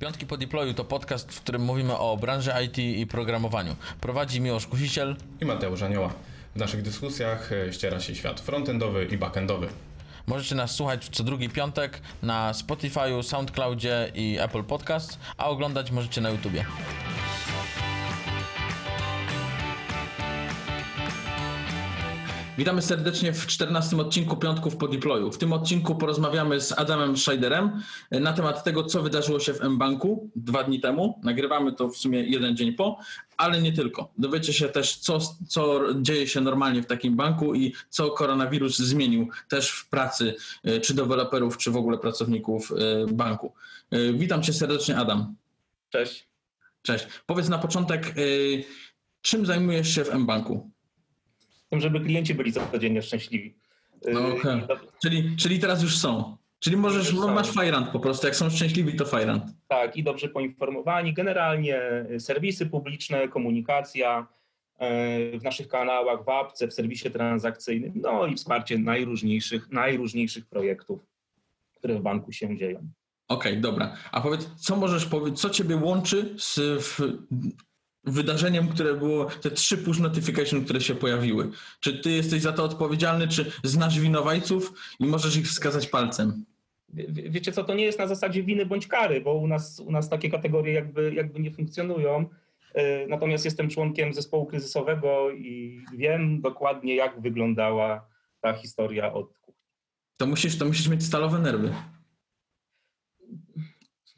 Piątki po deployu to podcast, w którym mówimy o branży IT i programowaniu. Prowadzi Miłosz Kusiciel i Mateusz Anioła. W naszych dyskusjach e, ściera się świat frontendowy i backendowy. Możecie nas słuchać co drugi piątek na Spotify, SoundCloudzie i Apple Podcast, a oglądać możecie na YouTubie. Witamy serdecznie w 14 odcinku Piątków po deployu. W tym odcinku porozmawiamy z Adamem Scheiderem na temat tego, co wydarzyło się w mBanku dwa dni temu. Nagrywamy to w sumie jeden dzień po, ale nie tylko. Dowiecie się też, co, co dzieje się normalnie w takim banku i co koronawirus zmienił też w pracy e, czy deweloperów, czy w ogóle pracowników e, banku. E, witam cię serdecznie, Adam. Cześć. Cześć. Powiedz na początek, czym zajmujesz się w mBanku? Tym, żeby klienci byli codziennie szczęśliwi. No, okay. czyli, czyli teraz już są. Czyli możesz, masz Fajrant po prostu, jak są szczęśliwi, to Fajrant. Tak, i dobrze poinformowani. Generalnie serwisy publiczne, komunikacja e, w naszych kanałach, w apce, w serwisie transakcyjnym, no i wsparcie najróżniejszych, najróżniejszych projektów, które w banku się dzieją. Okej, okay, dobra. A powiedz, co możesz powiedzieć, co ciebie łączy z wydarzeniem, które było, te trzy push notification, które się pojawiły. Czy ty jesteś za to odpowiedzialny, czy znasz winowajców i możesz ich wskazać palcem? Wie, wiecie co, to nie jest na zasadzie winy bądź kary, bo u nas, u nas takie kategorie jakby, jakby nie funkcjonują. E, natomiast jestem członkiem zespołu kryzysowego i wiem dokładnie, jak wyglądała ta historia od kuchni. To musisz, to musisz mieć stalowe nerwy.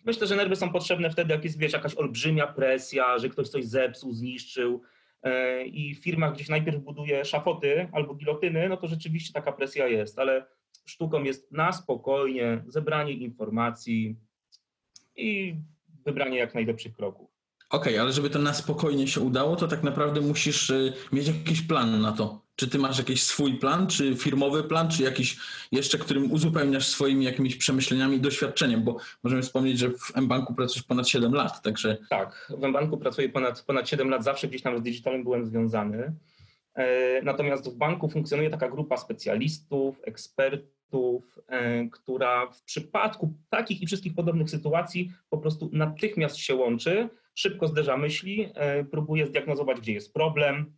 Myślę, że nerwy są potrzebne wtedy, jak jest wiesz, jakaś olbrzymia presja, że ktoś coś zepsuł, zniszczył e, i firma gdzieś najpierw buduje szafoty albo gilotyny, no to rzeczywiście taka presja jest, ale sztuką jest na spokojnie zebranie informacji i wybranie jak najlepszych kroków. Okej, okay, ale żeby to na spokojnie się udało, to tak naprawdę musisz y, mieć jakiś plan na to. Czy ty masz jakiś swój plan, czy firmowy plan, czy jakiś jeszcze, którym uzupełniasz swoimi jakimiś przemyśleniami i doświadczeniem, bo możemy wspomnieć, że w mBanku pracujesz ponad 7 lat, także... Tak, w mBanku pracuję ponad, ponad 7 lat, zawsze gdzieś tam z digitalem byłem związany. E, natomiast w banku funkcjonuje taka grupa specjalistów, ekspertów, e, która w przypadku takich i wszystkich podobnych sytuacji po prostu natychmiast się łączy, szybko zderza myśli, e, próbuje zdiagnozować, gdzie jest problem,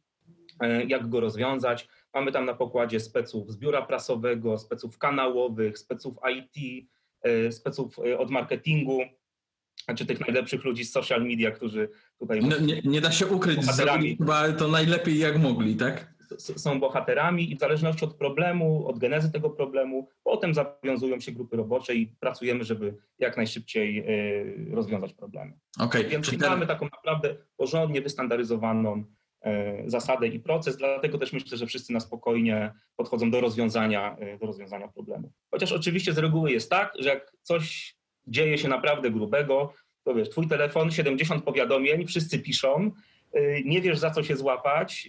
jak go rozwiązać. Mamy tam na pokładzie speców z biura prasowego, speców kanałowych, speców IT, e, speców e, od marketingu, czy tych najlepszych ludzi z social media, którzy tutaj... No, nie, nie, da się ukryć, chyba to najlepiej jak mogli, tak? Są bohaterami i w zależności od problemu, od genezy tego problemu, potem zawiązują się grupy robocze i pracujemy, żeby jak najszybciej rozwiązać problemy. Okay. Więc mamy taką naprawdę porządnie wystandaryzowaną E, zasadę i proces, dlatego też myślę, że wszyscy na spokojnie podchodzą do rozwiązania, e, do rozwiązania problemu. Chociaż oczywiście z reguły jest tak, że jak coś dzieje się naprawdę grubego, to wiesz, twój telefon, 70 powiadomień, wszyscy piszą, e, nie wiesz za co się złapać,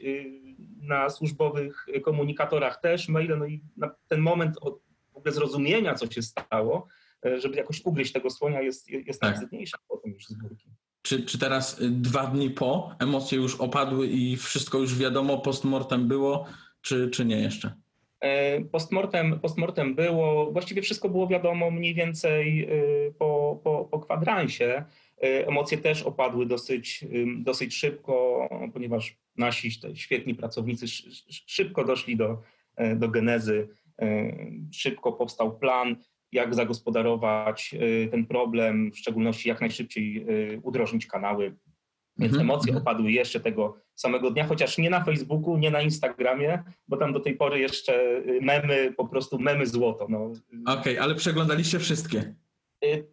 na służbowych komunikatorach też, maile, no i na ten moment od w ogóle zrozumienia, co się stało, żeby jakoś ugryźć tego słonia jest, jest tak. potem już z górki. Czy, czy teraz y, dwa dni po emocje już opadły i wszystko już wiadomo, postmortem było, czy, czy nie jeszcze? E, postmortem, postmortem było, właściwie wszystko było wiadomo mniej więcej y, po, po, po kwadransie. E, emocje też opadły dosyć, dosyć szybko, ponieważ nasi świetni pracownicy szybko doszli do, e, do genezy, szybko powstał plan jak zagospodarować y, ten problem, w szczególności jak najszybciej y, udrożnić kanały. Więc mhm. emocje mhm. opadły jeszcze tego samego dnia, chociaż nie na Facebooku, nie na Instagramie, bo tam do tej pory jeszcze y, memy, po prostu memy złoto. No. Okej, okay, ale przeglądaliście wszystkie?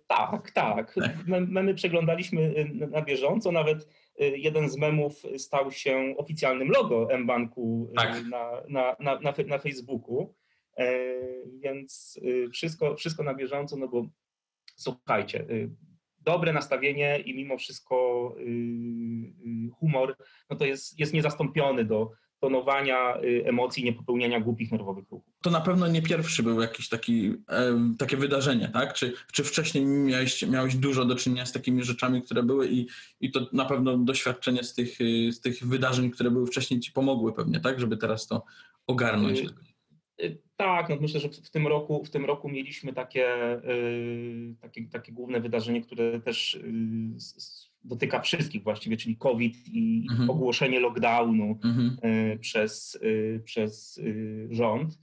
Tak, tak. tak. Memy przeglądaliśmy na bieżąco, nawet jeden z memów stał się oficjalnym logo mBanku tak. na, na, na, na, na Facebooku. E, więc y, wszystko, wszystko na bieżąco, no bo słuchajcie, y, dobre nastawienie i mimo wszystko y, humor, no to jest, jest niezastąpiony do tonowania emocji, nie popełniania głupich nerwowych ruchów. To na pewno nie pierwszy był jakiś taki, takie wydarzenie, tak? Czy, czy wcześniej miałeś, miałeś dużo do czynienia z takimi rzeczami, które były i, i to na pewno doświadczenie z tych, z tych wydarzeń, które były wcześniej ci pomogły pewnie, tak? Żeby teraz to ogarnąć. Tak, no myślę, że w tym roku, w tym roku mieliśmy takie, takie, takie główne wydarzenie, które też dotyka wszystkich właściwie, czyli COVID i mhm. ogłoszenie lockdownu mhm. przez, przez rząd.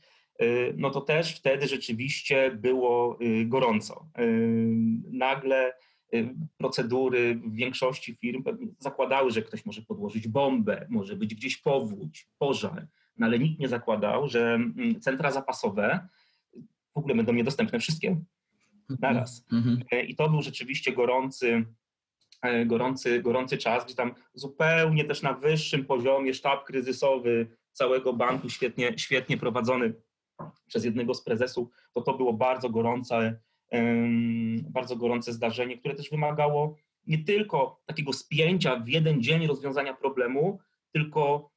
No to też wtedy rzeczywiście było gorąco. Nagle procedury w większości firm zakładały, że ktoś może podłożyć bombę, może być gdzieś powódź, pożar no ale nikt nie zakładał, że mm, centra zapasowe w ogóle będą niedostępne wszystkie naraz. Mm -hmm. I to był rzeczywiście gorący, e, gorący, gorący czas, gdzie tam zupełnie też na wyższym poziomie sztab kryzysowy całego banku, świetnie, świetnie prowadzony przez jednego z prezesów, to to było bardzo gorące, bardzo gorące zdarzenie, które też wymagało nie tylko takiego spięcia w jeden dzień rozwiązania problemu, tylko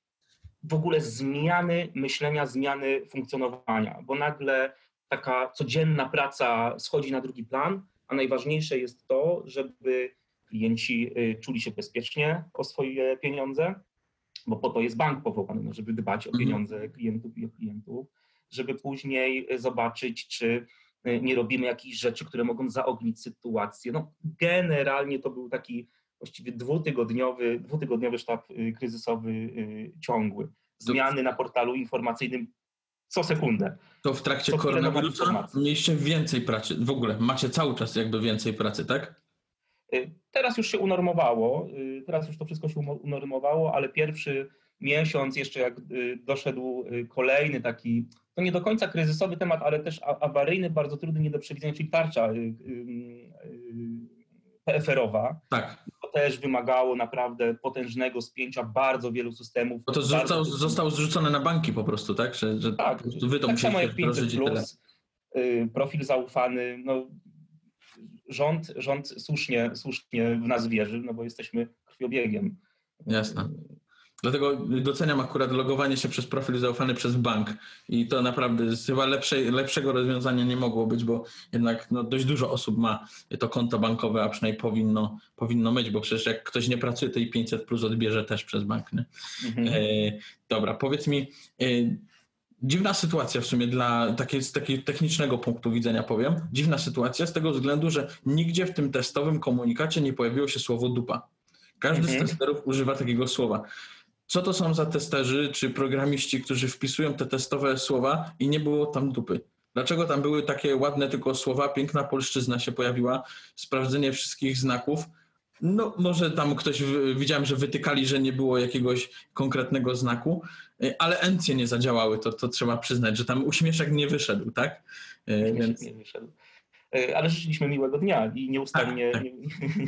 w ogóle zmiany myślenia, zmiany funkcjonowania, bo nagle taka codzienna praca schodzi na drugi plan, a najważniejsze jest to, żeby klienci y, czuli się bezpiecznie o swoje pieniądze, bo po to jest bank powołany, no, żeby dbać o mhm. pieniądze klientów i o klientów, żeby później zobaczyć, czy y, nie robimy jakichś rzeczy, które mogą zaognić sytuację. No, generalnie to był taki właściwie dwutygodniowy, dwutygodniowy sztab y, kryzysowy y, ciągły. Zmiany na portalu informacyjnym co sekundę. To w trakcie koronawirusa mieliście więcej pracy, w ogóle macie cały czas jakby więcej pracy, tak? Y, teraz już się unormowało, teraz już to wszystko się unormowało, ale pierwszy miesiąc jeszcze jak doszedł kolejny taki, to nie do końca kryzysowy temat, ale też awaryjny, bardzo trudny, nie do przewidzenia, czyli tarcza PFR-owa. Tak też wymagało naprawdę potężnego spięcia bardzo wielu systemów. Bo to zrzucał, zostało zrzucone na banki po prostu, tak? Że, że tak, wy to tak samo jak 500 plus, y, profil zaufany, no, rząd, rząd słusznie, słusznie w nas wierzy, no bo jesteśmy krwiobiegiem. Jasne. Dlatego doceniam akurat logowanie się przez profil zaufany przez bank i to naprawdę chyba lepszej, lepszego rozwiązania nie mogło być, bo jednak no, dość dużo osób ma to konto bankowe, a przynajmniej powinno, powinno mieć, bo przecież jak ktoś nie pracuje, to i 500 plus odbierze też przez bank. Nie? Mhm. E, dobra, powiedz mi, e, dziwna sytuacja w sumie dla takiej, z takiego technicznego punktu widzenia powiem, dziwna sytuacja z tego względu, że nigdzie w tym testowym komunikacie nie pojawiło się słowo dupa. Każdy mhm. z testerów używa takiego słowa co to są za testerzy czy programiści, którzy wpisują te testowe słowa i nie było tam dupy. Dlaczego tam były takie ładne tylko słowa, piękna polszczyzna się pojawiła, sprawdzenie wszystkich znaków. No, może tam ktoś, widziałem, że wytykali, że nie było jakiegoś konkretnego znaku, ale encje nie zadziałały, to, to trzeba przyznać, że tam uśmieszek nie wyszedł, tak? Uśmieszek Więc... nie wyszedł. E, ale życzyliśmy miłego dnia i nieustannie, tak, tak.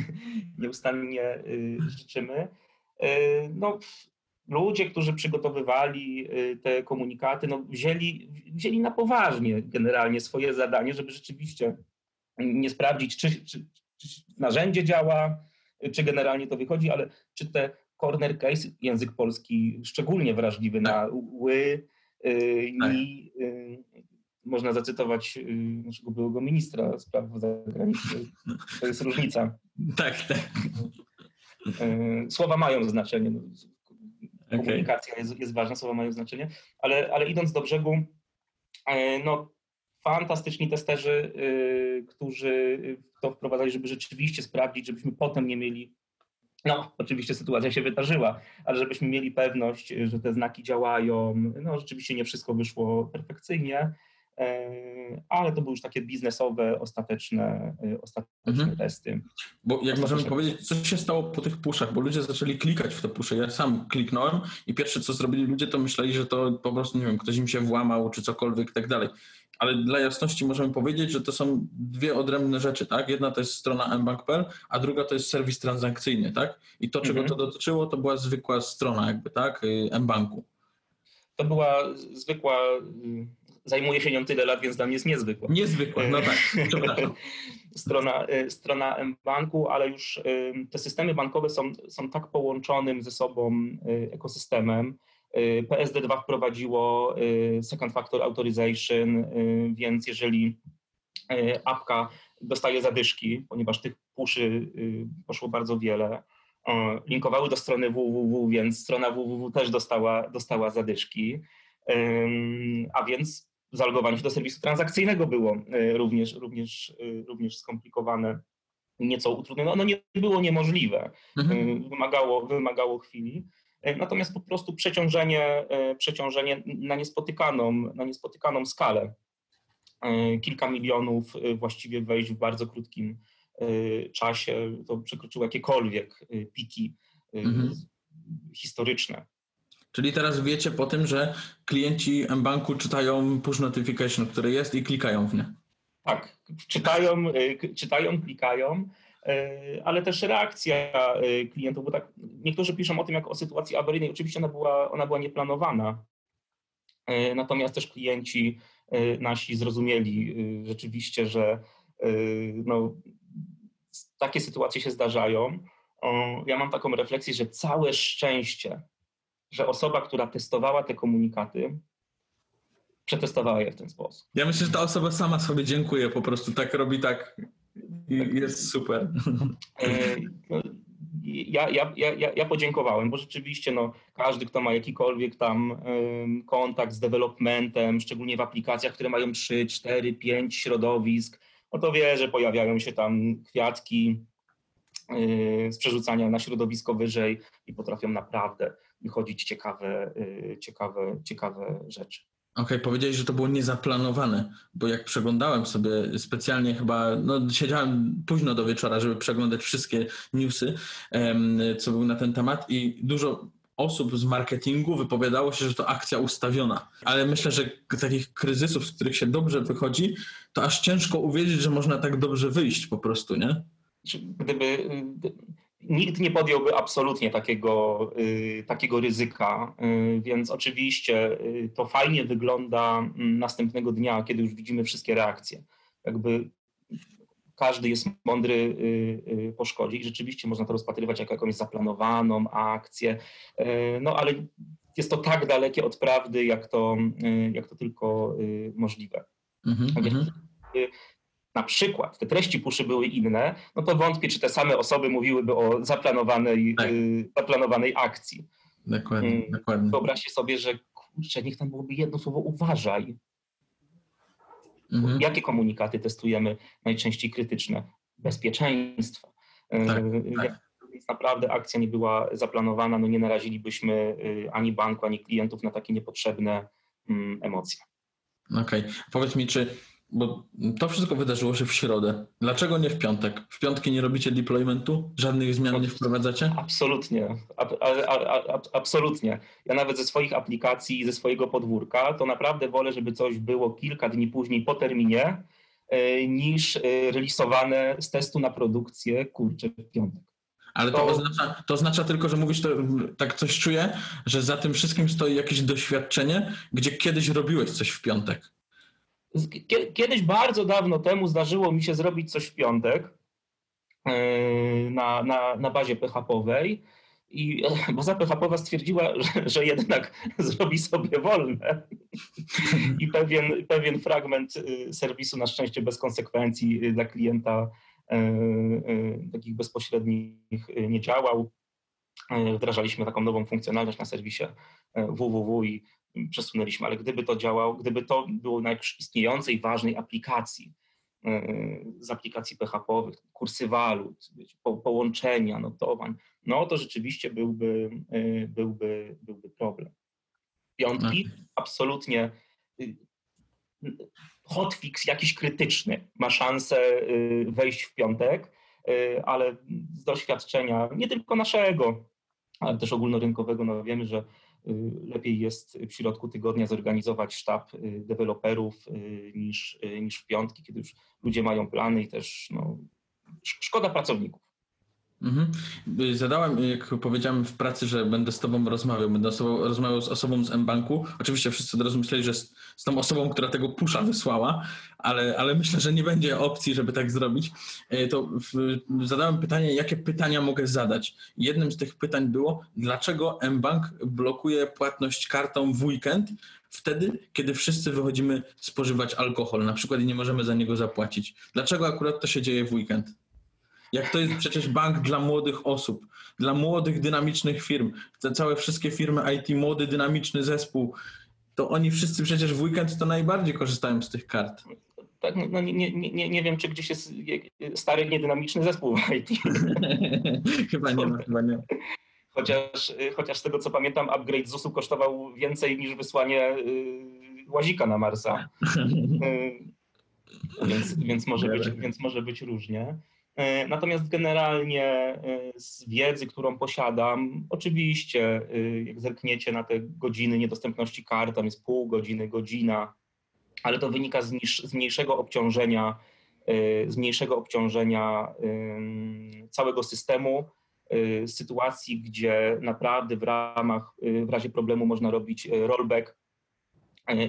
nieustannie y, życzymy. No, ludzie, którzy przygotowywali y, te komunikaty, no wzięli, wzięli na poważnie generalnie swoje zadanie, żeby rzeczywiście nie sprawdzić, czy, czy, czy narzędzie działa, czy generalnie to wychodzi, ale czy te corner case, język polski szczególnie wrażliwy na tak. ły, tak. i można zacytować y, naszego byłego ministra spraw zagranicznych. To jest różnica. Tak, tak. Y, słowa mają znaczenie. Komunikacja jest, jest ważna, słowa mają znaczenie, ale, ale idąc do brzegu, e, no fantastyczni testerzy, y, którzy to wprowadzali, żeby rzeczywiście sprawdzić, żebyśmy potem nie mieli no, oczywiście sytuacja się wydarzyła, ale żebyśmy mieli pewność, że te znaki działają. No, rzeczywiście nie wszystko wyszło perfekcyjnie, E, ale to były już takie biznesowe, ostateczne, e, ostateczne mhm. testy. Bo jak możemy powiedzieć, co się stało po tych puszach, bo ludzie zaczęli klikać w te pusze. Ja sam kliknąłem i pierwsze co zrobili ludzie, to myśleli, że to po prostu, nie wiem, ktoś im się włamał czy cokolwiek i tak dalej. Ale dla jasności możemy powiedzieć, że to są dwie odrębne rzeczy, tak? Jedna to jest strona mbank.pl, a druga to jest serwis transakcyjny, tak? I to, czego mhm. to dotyczyło, to była zwykła strona jakby, tak? Y, mbanku. To była zwykła zajmuje się nią tyle lat, więc dla mnie jest niezwykła. Niezwykła, no tak, strona, y, strona banku, ale już y, te systemy bankowe są, są tak połączonym ze sobą y, ekosystemem. PSD2 wprowadziło Second Factor Authorization, więc jeżeli apka dostaje zadyszki, ponieważ tych puszy poszło bardzo wiele, linkowały do strony www, więc strona www też dostała, dostała zadyszki, a więc zalogowanie się do serwisu transakcyjnego było również, również, również skomplikowane, nieco utrudnione. Ono nie było niemożliwe, mhm. wymagało, wymagało chwili. Natomiast po prostu przeciążenie, przeciążenie na, niespotykaną, na niespotykaną skalę. Kilka milionów właściwie wejść w bardzo krótkim czasie, to przekroczyło jakiekolwiek piki mhm. historyczne. Czyli teraz wiecie po tym, że klienci mBanku czytają push notification, które jest i klikają w nie. Tak, czytają, y, czytają klikają, y, ale też reakcja y, klientów, bo tak niektórzy piszą o tym jako o sytuacji awaryjnej. Oczywiście ona była, ona była nieplanowana, natomiast też klienci nasi zrozumieli rzeczywiście, że no, takie sytuacje się zdarzają. Ja mam taką refleksję, że całe szczęście, że osoba, która testowała te komunikaty, przetestowała je w ten sposób. Ja myślę, że ta osoba sama sobie dziękuję, po prostu tak robi tak i jest super. E, no, ja, ja, ja, ja podziękowałem, bo rzeczywiście no, każdy, kto ma jakikolwiek tam kontakt z developmentem, szczególnie w aplikacjach, które mają 3, 4, 5 środowisk, no to wie, że pojawiają się tam kwiatki yy, z przerzucania na środowisko wyżej i potrafią naprawdę wychodzić ciekawe, yy, ciekawe, ciekawe rzeczy. Okej, okay, powiedziałeś, że to było niezaplanowane, bo jak przeglądałem sobie specjalnie chyba, no siedziałem późno do wieczora, żeby przeglądać wszystkie newsy, co były na ten temat i dużo osób z marketingu wypowiadało się, że to akcja ustawiona. Ale myślę, że takich kryzysów, z których się dobrze wychodzi, to aż ciężko uwierzyć, że można tak dobrze wyjść po prostu, nie? Gdyby, nikt nie podjąłby absolutnie takiego, y, takiego ryzyka, y, więc oczywiście y, to fajnie wygląda mm, następnego dnia, kiedy już widzimy wszystkie reakcje. Jakby każdy jest mądry po szkodzie i rzeczywiście można to rozpatrywać jako jakąś zaplanowaną akcję, no ale jest to tak dalekie od prawdy, jak to, jak to tylko możliwe. Mm -hmm na przykład te treści puszy były inne, no to wątpię, czy te same osoby mówiłyby o zaplanowanej, tak. y, zaplanowanej akcji. Dokładnie, hmm. dokładnie. Wyobraźcie sobie, że kurczę, niech tam byłoby jedno słowo uważaj. Mhm. Jakie komunikaty testujemy najczęściej krytyczne? Bezpieczeństwa. Y, tak, tak. Więc naprawdę akcja nie była zaplanowana, no nie narazilibyśmy y, ani banku, ani klientów na takie niepotrzebne mm, emocje. Okej. Okay. Powiedz mi, czy bo to wszystko wydarzyło się w środę. Dlaczego nie w piątek? W piątki nie robicie deploymentu? Żadnych zmian nie wprowadzacie? Absolutnie. Absolutnie. Ja nawet ze swoich aplikacji, ze swojego podwórka, to naprawdę wolę, żeby coś było kilka dni później po terminie, e, niż e, releasowane z testu na produkcję, kurczę, w piątek. Ale to, to, oznacza, to oznacza tylko, że mówisz, to, tak coś czuję, że za tym wszystkim stoi jakieś doświadczenie, gdzie kiedyś robiłeś coś w piątek. Kiedyś bardzo dawno temu zdarzyło mi się zrobić coś w piątek e, na, na, na bazie PHP-owej i baza PHP stwierdziła, że, że, jednak zrobi sobie wolne i pewien, pewien fragment y, serwisu na szczęście bez konsekwencji dla klienta takich bezpośrednich nie działał. Wdrażaliśmy taką nową funkcjonalność na serwisie www i przesunęliśmy, ale gdyby to działało, gdyby to było na istniejącej ważnej aplikacji, e, z aplikacji PHP-owych, kursy walut, połączenia, notowań, no to rzeczywiście byłby, e, byłby, byłby problem. Piątki tak. absolutnie y, hotfix jakiś krytyczny ma szansę wejść w piątek, ale z doświadczenia nie tylko naszego, ale też ogólnorynkowego, no wiemy, że lepiej jest w środku tygodnia zorganizować sztab y, deweloperów y, niż, niż w piątki, kiedy już ludzie mają plany i też no, szkoda pracowników. Mhm. Zadałem, jak powiedziałem w pracy, że będę z Tobą rozmawiał, będę osobą, rozmawiał z osobą z M-Banku. Oczywiście wszyscy od razu myśleli, że z, z tą osobą, która tego pusza wysłała, ale, ale myślę, że nie będzie opcji, żeby tak zrobić. E, to w, zadałem pytanie, jakie pytania mogę zadać. Jednym z tych pytań było, dlaczego M-Bank blokuje płatność kartą w weekend, wtedy, kiedy wszyscy wychodzimy spożywać alkohol, na przykład i nie możemy za niego zapłacić. Dlaczego akurat to się dzieje w weekend? Jak to jest przecież bank dla młodych osób, dla młodych, dynamicznych firm. Te całe wszystkie firmy IT, młody, dynamiczny zespół. to oni wszyscy przecież w weekend to najbardziej korzystają z tych kart. Tak, no nie, nie, nie, nie wiem, czy gdzieś jest stary, niedynamiczny zespół w IT. chyba nie ma, chyba nie. Chociaż, chociaż z tego co pamiętam, upgrade ZUS-u kosztował więcej niż wysłanie y, łazika na Marsa. Y, więc, więc, może być, więc może być różnie. Y, natomiast generalnie z wiedzy, którą posiadam, oczywiście, jak zerkniecie na te godziny niedostępności kart, tam jest pół godziny, godzina, ale to wynika z, niż, z mniejszego obciążenia, z mniejszego obciążenia całego systemu Y, sytuacji, gdzie naprawdę w ramach, w razie problemu można robić rollback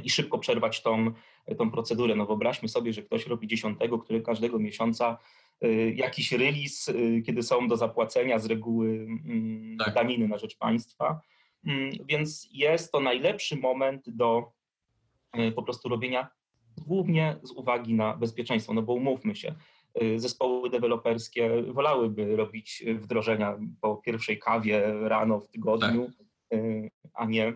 i szybko przerwać tą, tą procedurę. No wyobraźmy sobie, że ktoś robi dziesiątego, który każdego miesiąca jakiś release, kiedy są do zapłacenia z reguły mm, tak. daniny na rzecz państwa. Mm, więc jest to najlepszy moment do po prostu robienia głównie z uwagi na bezpieczeństwo, no bo umówmy się, Y, zespoły deweloperskie wolałyby robić wdrożenia po pierwszej kawie rano w tygodniu, tak. Y, a, nie,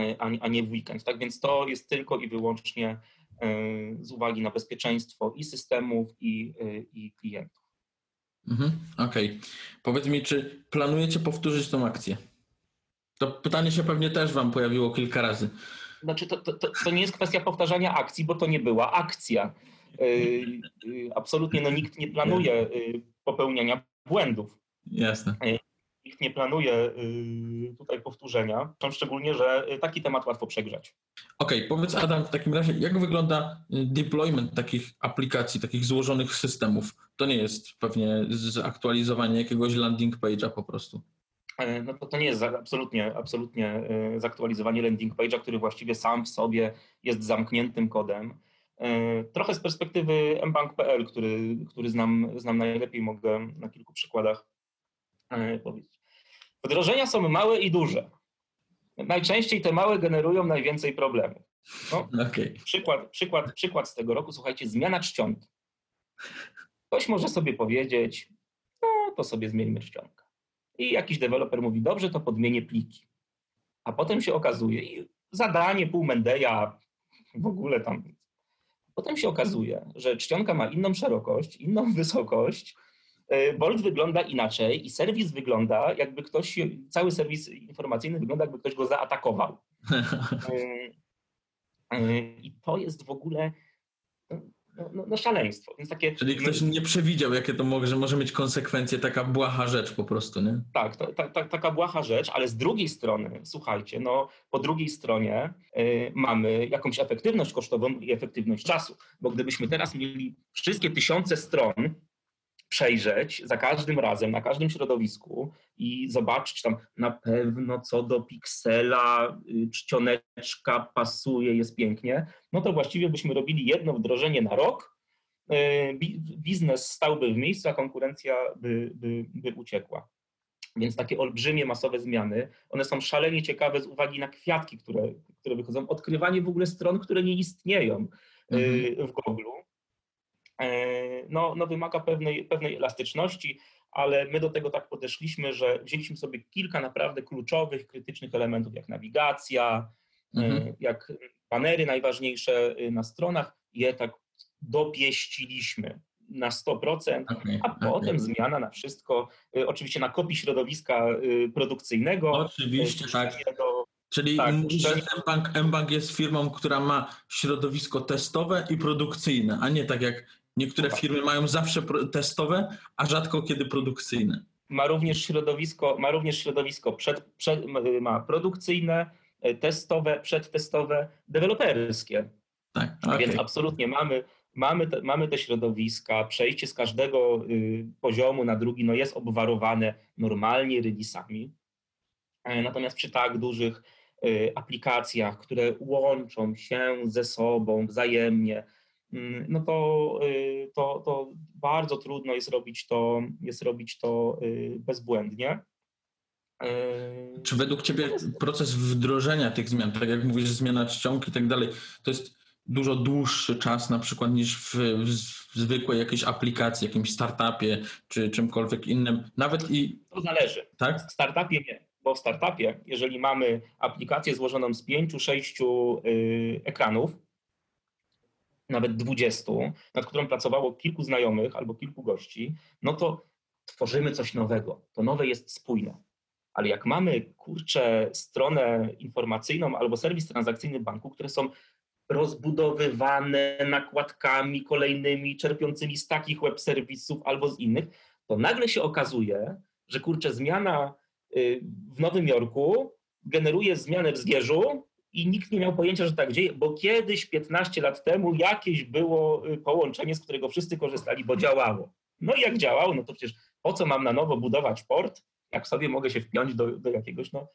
y, a, nie w weekend. Tak więc to jest tylko i wyłącznie z uwagi na bezpieczeństwo i systemów, i, i klientów. Mhm, Okej. Okay. Powiedz mi, czy planujecie powtórzyć tą akcję? To pytanie się pewnie też Wam pojawiło kilka razy. Znaczy, to, to, to nie jest kwestia powtarzania akcji, bo to nie była akcja. Y, absolutnie no, nikt nie planuje popełniania błędów. Jasne. Nikt nie planuje tutaj powtórzenia, szczególnie, że taki temat łatwo przegrzać. Okej, okay, powiedz Adam, w takim razie, jak wygląda deployment takich aplikacji, takich złożonych systemów? To nie jest pewnie zaktualizowanie jakiegoś landing page'a po prostu. E, no to, to nie jest absolutnie, absolutnie zaktualizowanie landing page'a, który właściwie sam w sobie jest zamkniętym kodem. E, trochę z perspektywy mbank.pl, który, który znam, znam najlepiej, mogę na kilku przykładach e, powiedzieć. Wdrożenia są małe i duże. Najczęściej te małe generują najwięcej problemów. No, okay. przykład, przykład, przykład z tego roku, słuchajcie, zmiana czcionki. Ktoś może sobie powiedzieć, no to sobie zmieńmy czcionkę. I jakiś deweloper mówi, dobrze, to podmienię pliki. A potem się okazuje, i zadanie pół Mendeja, w ogóle tam Potem się okazuje, że czcionka ma inną szerokość, inną wysokość, Bolt wygląda inaczej i serwis wygląda, jakby ktoś, cały serwis informacyjny wygląda, jakby ktoś go zaatakował. E, e, I to jest w ogóle no, no, no, szaleństwo. Więc takie, Czyli ktoś nie przewidział, jakie to może, może mieć konsekwencje, taka błaha rzecz po prostu, nie? Tak, ta, ta, ta, taka błaha rzecz, ale z drugiej strony, słuchajcie, no po drugiej stronie y, mamy jakąś efektywność kosztową i efektywność czasu, bo gdybyśmy teraz mieli wszystkie tysiące stron przejrzeć za każdym razem, na każdym środowisku i zobaczyć tam na pewno co do piksela, y, czcioneczka pasuje, jest pięknie, no to właściwie byśmy robili jedno wdrożenie na rok, y, biznes stałby w miejscu, a konkurencja by, by, by uciekła. Więc takie olbrzymie, masowe zmiany, one są szalenie ciekawe z uwagi na kwiatki, które, które wychodzą, odkrywanie w ogóle stron, które nie istnieją y, mhm. w Google no, no wymaga pewnej, pewnej elastyczności, ale my do tego tak podeszliśmy, że wzięliśmy sobie kilka naprawdę kluczowych, krytycznych elementów, jak nawigacja, e, mhm. jak banery najważniejsze y, na stronach, je tak dopieściliśmy na 100%, okay, a potem okay. zmiana na wszystko, y, oczywiście na kopii środowiska y, produkcyjnego. Oczywiście, tak. Do, Czyli tak, mówisz, że mBank, mBank jest firmą, która ma środowisko testowe i produkcyjne, a nie tak jak Niektóre firmy mają zawsze testowe, a rzadko kiedy produkcyjne. Ma również środowisko, ma również środowisko przed, przed, ma produkcyjne, e, testowe, przedtestowe, deweloperskie. Tak, okay. Więc absolutnie mamy, mamy, te, mamy te środowiska, przejście z każdego y, poziomu na drugi no jest obwarowane normalnie releasami. E, natomiast przy tak dużych y, aplikacjach, które łączą się ze sobą wzajemnie, no to, y, to, to bardzo trudno jest robić to, jest robić to y, bezbłędnie. Y, Czy według Ciebie proces wdrożenia tych zmian, tak jak mówisz, zmiana czcionki i tak dalej, to jest dużo dłuższy czas na przykład niż w, w zwykłej jakiejś aplikacji, jakimś startupie czy czymkolwiek innym, nawet i... To zależy. Tak? W startupie nie, Bo w startupie, jeżeli mamy aplikację złożoną z pięciu, sześciu y, ekranów, nawet dwudziestu, nad którą pracowało kilku znajomych albo kilku gości, no to tworzymy coś nowego. To nowe jest spójne. Ale jak mamy, kurczę, stronę informacyjną albo serwis transakcyjny banku, które są rozbudowywane nakładkami kolejnymi, czerpiącymi z takich web serwisów albo z innych, to nagle się okazuje, że kurczę, zmiana y, w Nowym Jorku generuje zmianę w Zgierzu i nikt nie miał pojęcia, że tak dzieje, bo kiedyś 15 lat temu jakieś było y, połączenie, z którego wszyscy korzystali, bo działało. No i jak działało, no to przecież po co mam na nowo budować port, jak sobie mogę się wpiąć do, do jakiegoś, no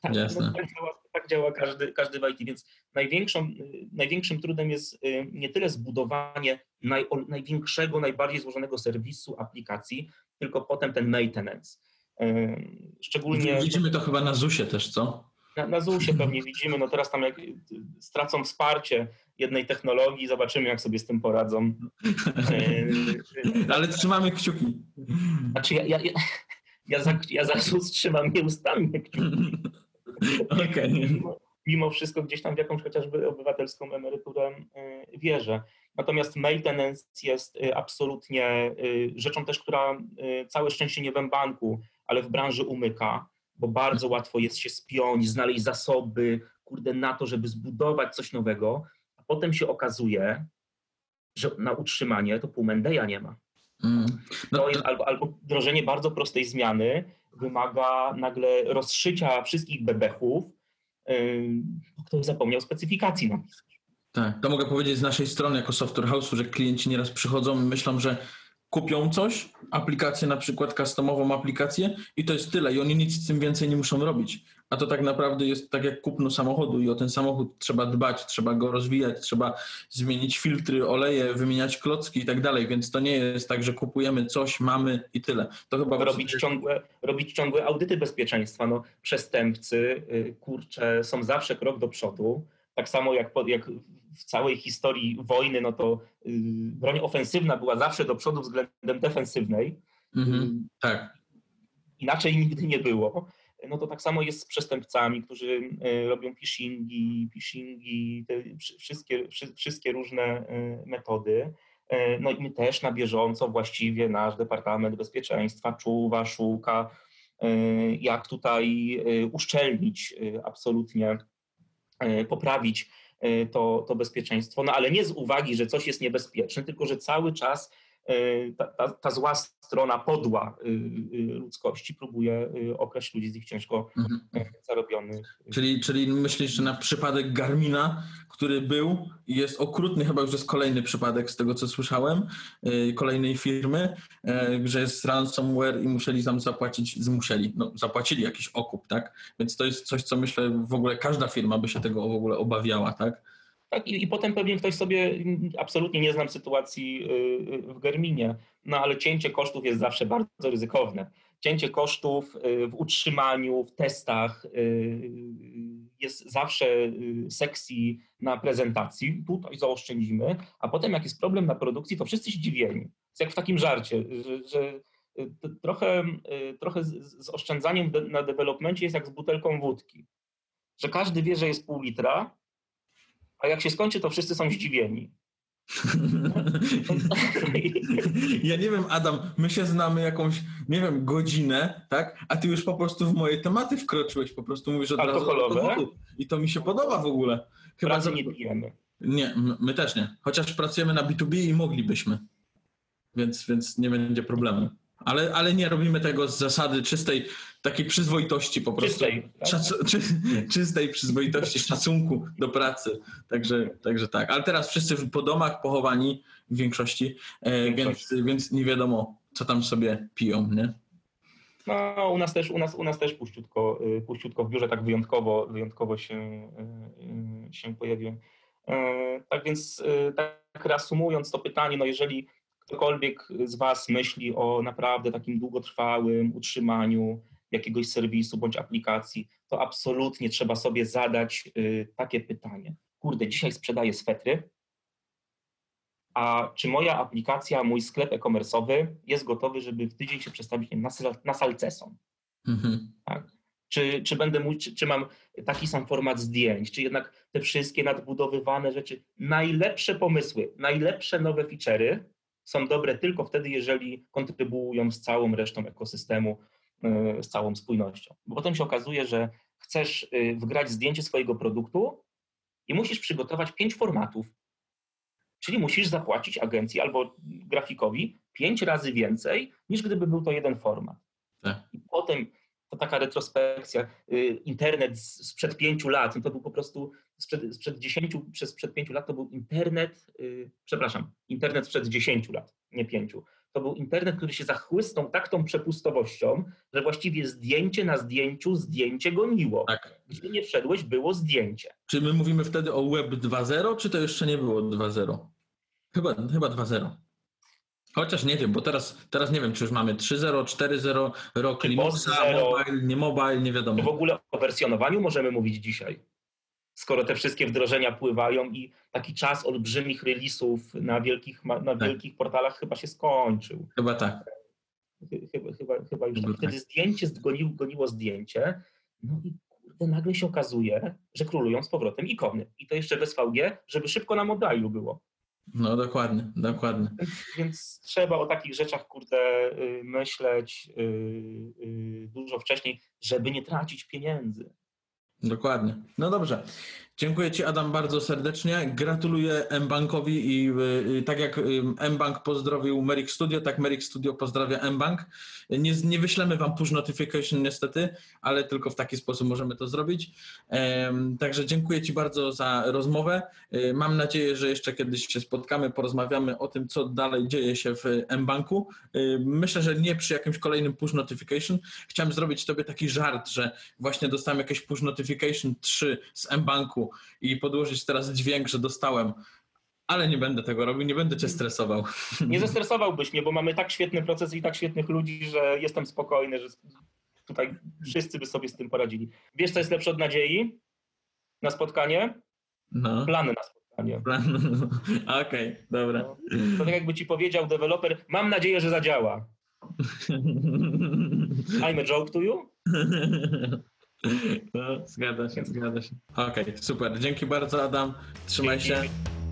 tak, no, tak działa, tak działa każdy, każdy w IT, więc największą, największym trudem jest y, nie tyle zbudowanie naj, największego, najbardziej złożonego serwisu, aplikacji, tylko potem ten maintenance. Y, szczególnie... Widzimy to chyba na ZUSie też, co? Na, na ZUSie pewnie widzimy, no teraz tam jak stracą wsparcie jednej technologii, zobaczymy jak sobie z tym poradzą. Ale trzymamy kciuki. Znaczy ja, ja, ja za, ja za sus trzymam nieustannie kciuki. Okay. Mimo, mimo wszystko gdzieś tam w jakąś chociażby obywatelską emeryturę y, wierzę. Natomiast maintenance jest y, absolutnie y, rzeczą też, która całe szczęście nie w banku, ale w branży umyka, bo bardzo łatwo jest się spiąć, znaleźć zasoby, kurde, na to, żeby zbudować coś nowego, a potem się okazuje, że na utrzymanie to pół Mendeja nie ma. Mm. No to jest albo, albo wdrożenie bardzo prostej zmiany wymaga nagle rozszycia wszystkich bebechów, bo ktoś zapomniał specyfikacji napisać. Tak, to mogę powiedzieć z naszej strony jako software house'u, że klienci nieraz przychodzą i myślą, że kupią coś, aplikację na przykład customową aplikację i to jest tyle i oni nic z tym więcej nie muszą robić. A to tak naprawdę jest tak jak kupno samochodu i o ten samochód trzeba dbać, trzeba go rozwijać, trzeba zmienić filtry, oleje, wymieniać klocki i tak dalej, więc to nie jest tak, że kupujemy coś, mamy i tyle. To chyba robić, ciągłe, robić ciągłe audyty bezpieczeństwa. No, przestępcy, y, kurcze, są zawsze krok do przodu. Tak samo jak, jak w całej historii wojny, no to y, broń ofensywna była zawsze do przodu względem defensywnej. Mhm, tak. Inaczej nigdy nie było no to tak samo jest z przestępcami, którzy e, robią phishingi, phishingi, te wszystkie, wszystkie różne metody. No i my też na bieżąco właściwie nasz Departament Bezpieczeństwa czuwa, szuka, jak tutaj uszczelnić absolutnie, poprawić to, to bezpieczeństwo, no ale nie z uwagi, że coś jest niebezpieczne, tylko że cały czas Y, ta, ta, ta, zła strona podła y, y, ludzkości próbuje okraść ludzi z ich ciężko mhm. zarobionych. Czyli, czyli myślisz, że na przypadek Garmina, który był i jest okrutny, chyba już jest kolejny przypadek z tego, co słyszałem, kolejnej firmy, że jest ransomware i musieli tam zapłacić, musieli, no zapłacili jakiś okup, tak? Więc to jest coś, co myślę w ogóle każda firma by się tego w ogóle obawiała, tak? Tak, i, i potem pewnie ktoś sobie, absolutnie nie znam sytuacji y, y, w Germinie, no ale cięcie kosztów jest zawsze bardzo ryzykowne. Cięcie kosztów y, w utrzymaniu, w testach jest zawsze sekcji na prezentacji. Tutaj zaoszczędzimy, a potem jak jest problem na produkcji, to wszyscy się dziwieni. Jest jak w takim żarcie, że, że trochę, trochę z, oszczędzaniem na developmencie jest jak z butelką wódki. Że każdy wie, że jest pół litra, a jak się skończy, to wszyscy są zdziwieni. Ja nie wiem, Adam, my się znamy jakąś, nie wiem, godzinę, tak? A ty już po prostu w moje tematy wkroczyłeś, po prostu mówisz od Alkoholowe? razu. I to mi się podoba w ogóle. Chyba że nie pijemy. Nie, my też nie. Chociaż pracujemy na B2B i moglibyśmy. Więc, więc nie będzie problemu. Ale, ale nie robimy tego z zasady czystej takiej przyzwoitości po prostu. Czystej, tak? Szacu czy, czystej przyzwoitości, szacunku do pracy. Także, także tak. Ale teraz wszyscy po domach pochowani w większości, e, więc, więc nie wiadomo, co tam sobie piją, nie? No, u nas też, u nas, u nas też puściutko, y, puściutko w biurze tak wyjątkowo, wyjątkowo się, y, y, się pojawiłem. E, tak więc, tak reasumując to pytanie, no jeżeli ktokolwiek z Was myśli o naprawdę takim długotrwałym utrzymaniu jakiegoś serwisu bądź aplikacji, to absolutnie trzeba sobie zadać y, takie pytanie. Kurde, dzisiaj sprzedaję swetry, a czy moja aplikacja, mój sklep e-commerce'owy jest gotowy, żeby w tydzień się przestawić na, na salceson? Mhm. Tak? Czy, czy będę mógł, czy, czy mam taki sam format zdjęć, czy jednak te wszystkie nadbudowywane rzeczy, najlepsze pomysły, najlepsze nowe feature'y są dobre tylko wtedy, jeżeli kontrybuują z całą resztą ekosystemu, yy, z całą spójnością. Bo potem się okazuje, że chcesz yy, wgrać zdjęcie swojego produktu i musisz przygotować pięć formatów. Czyli musisz zapłacić agencji albo grafikowi pięć razy więcej, niż gdyby był to jeden format. Tak. I potem to taka retrospekcja, y, internet sprzed pięciu lat, no to był po prostu sprzed, sprzed dziesięciu, przez sprzed pięciu lat to był internet, y, przepraszam, internet sprzed dziesięciu lat, nie pięciu. To był internet, który się zachłysnął tak tą przepustowością, że właściwie zdjęcie na zdjęciu zdjęcie goniło. Tak. Gdzie nie wszedłeś, było zdjęcie. Czy my mówimy wtedy o Web 2.0, czy to jeszcze nie było 2.0? Chyba, chyba 2.0. Chociaż nie wiem, bo teraz, teraz nie wiem, czy już mamy 3.0, 4.0, rok zero? mobile, nie mobile, nie Czy w wiadomo. ogóle o wersjonowaniu możemy mówić dzisiaj? Skoro te wszystkie wdrożenia pływają i taki czas olbrzymich releasów na wielkich, na Tak. wielkich portalach chyba się skończył. Chyba tak. Chy- Chyba, chyba, chyba już Chyba tak. Wtedy zdjęcie goniło, goniło zdjęcie, no i kurde, nagle się okazuje, że królują z powrotem ikony. I to jeszcze w SVG, żeby szybko na mobilu było. No dokładnie, dokładnie. Więc, trzeba o takich rzeczach, kurde, y, myśleć y, y, dużo wcześniej, żeby nie tracić pieniędzy. Dokładnie. No dobrze. Dziękuję Ci Adam bardzo serdecznie. Gratuluję mBankowi i y, y, tak jak mBank pozdrowił Merrick Studio, tak Merrick Studio pozdrawia mBank. Nie, nie wyślemy Wam push notification niestety, ale tylko w taki sposób możemy to zrobić. Także dziękuję Ci bardzo za rozmowę. Y, Mam nadzieję, że jeszcze kiedyś się spotkamy, porozmawiamy o tym, co dalej dzieje się w mBanku. Myślę, że nie przy jakimś kolejnym push notification. Chciałem zrobić Tobie taki żart, że właśnie dostałem jakieś push notification 3 z mBanku i podłożyć teraz dźwięk, że dostałem, ale nie będę tego robił, nie będę cię stresował. Nie zestresowałbyś mnie, bo mamy tak świetny proces i tak świetnych ludzi, że jestem spokojny, że tutaj wszyscy by sobie z tym poradzili. Wiesz, co jest lepsze od nadziei na spotkanie? No. Plany na spotkanie. Okej, dobra. No. To tak jakby ci powiedział deweloper, mam nadzieję, że zadziała. I'm a joke to you? No, zgadza się, zgadza się. Okej, super. Dzięki bardzo Adam. Trzymaj się. Dzięki.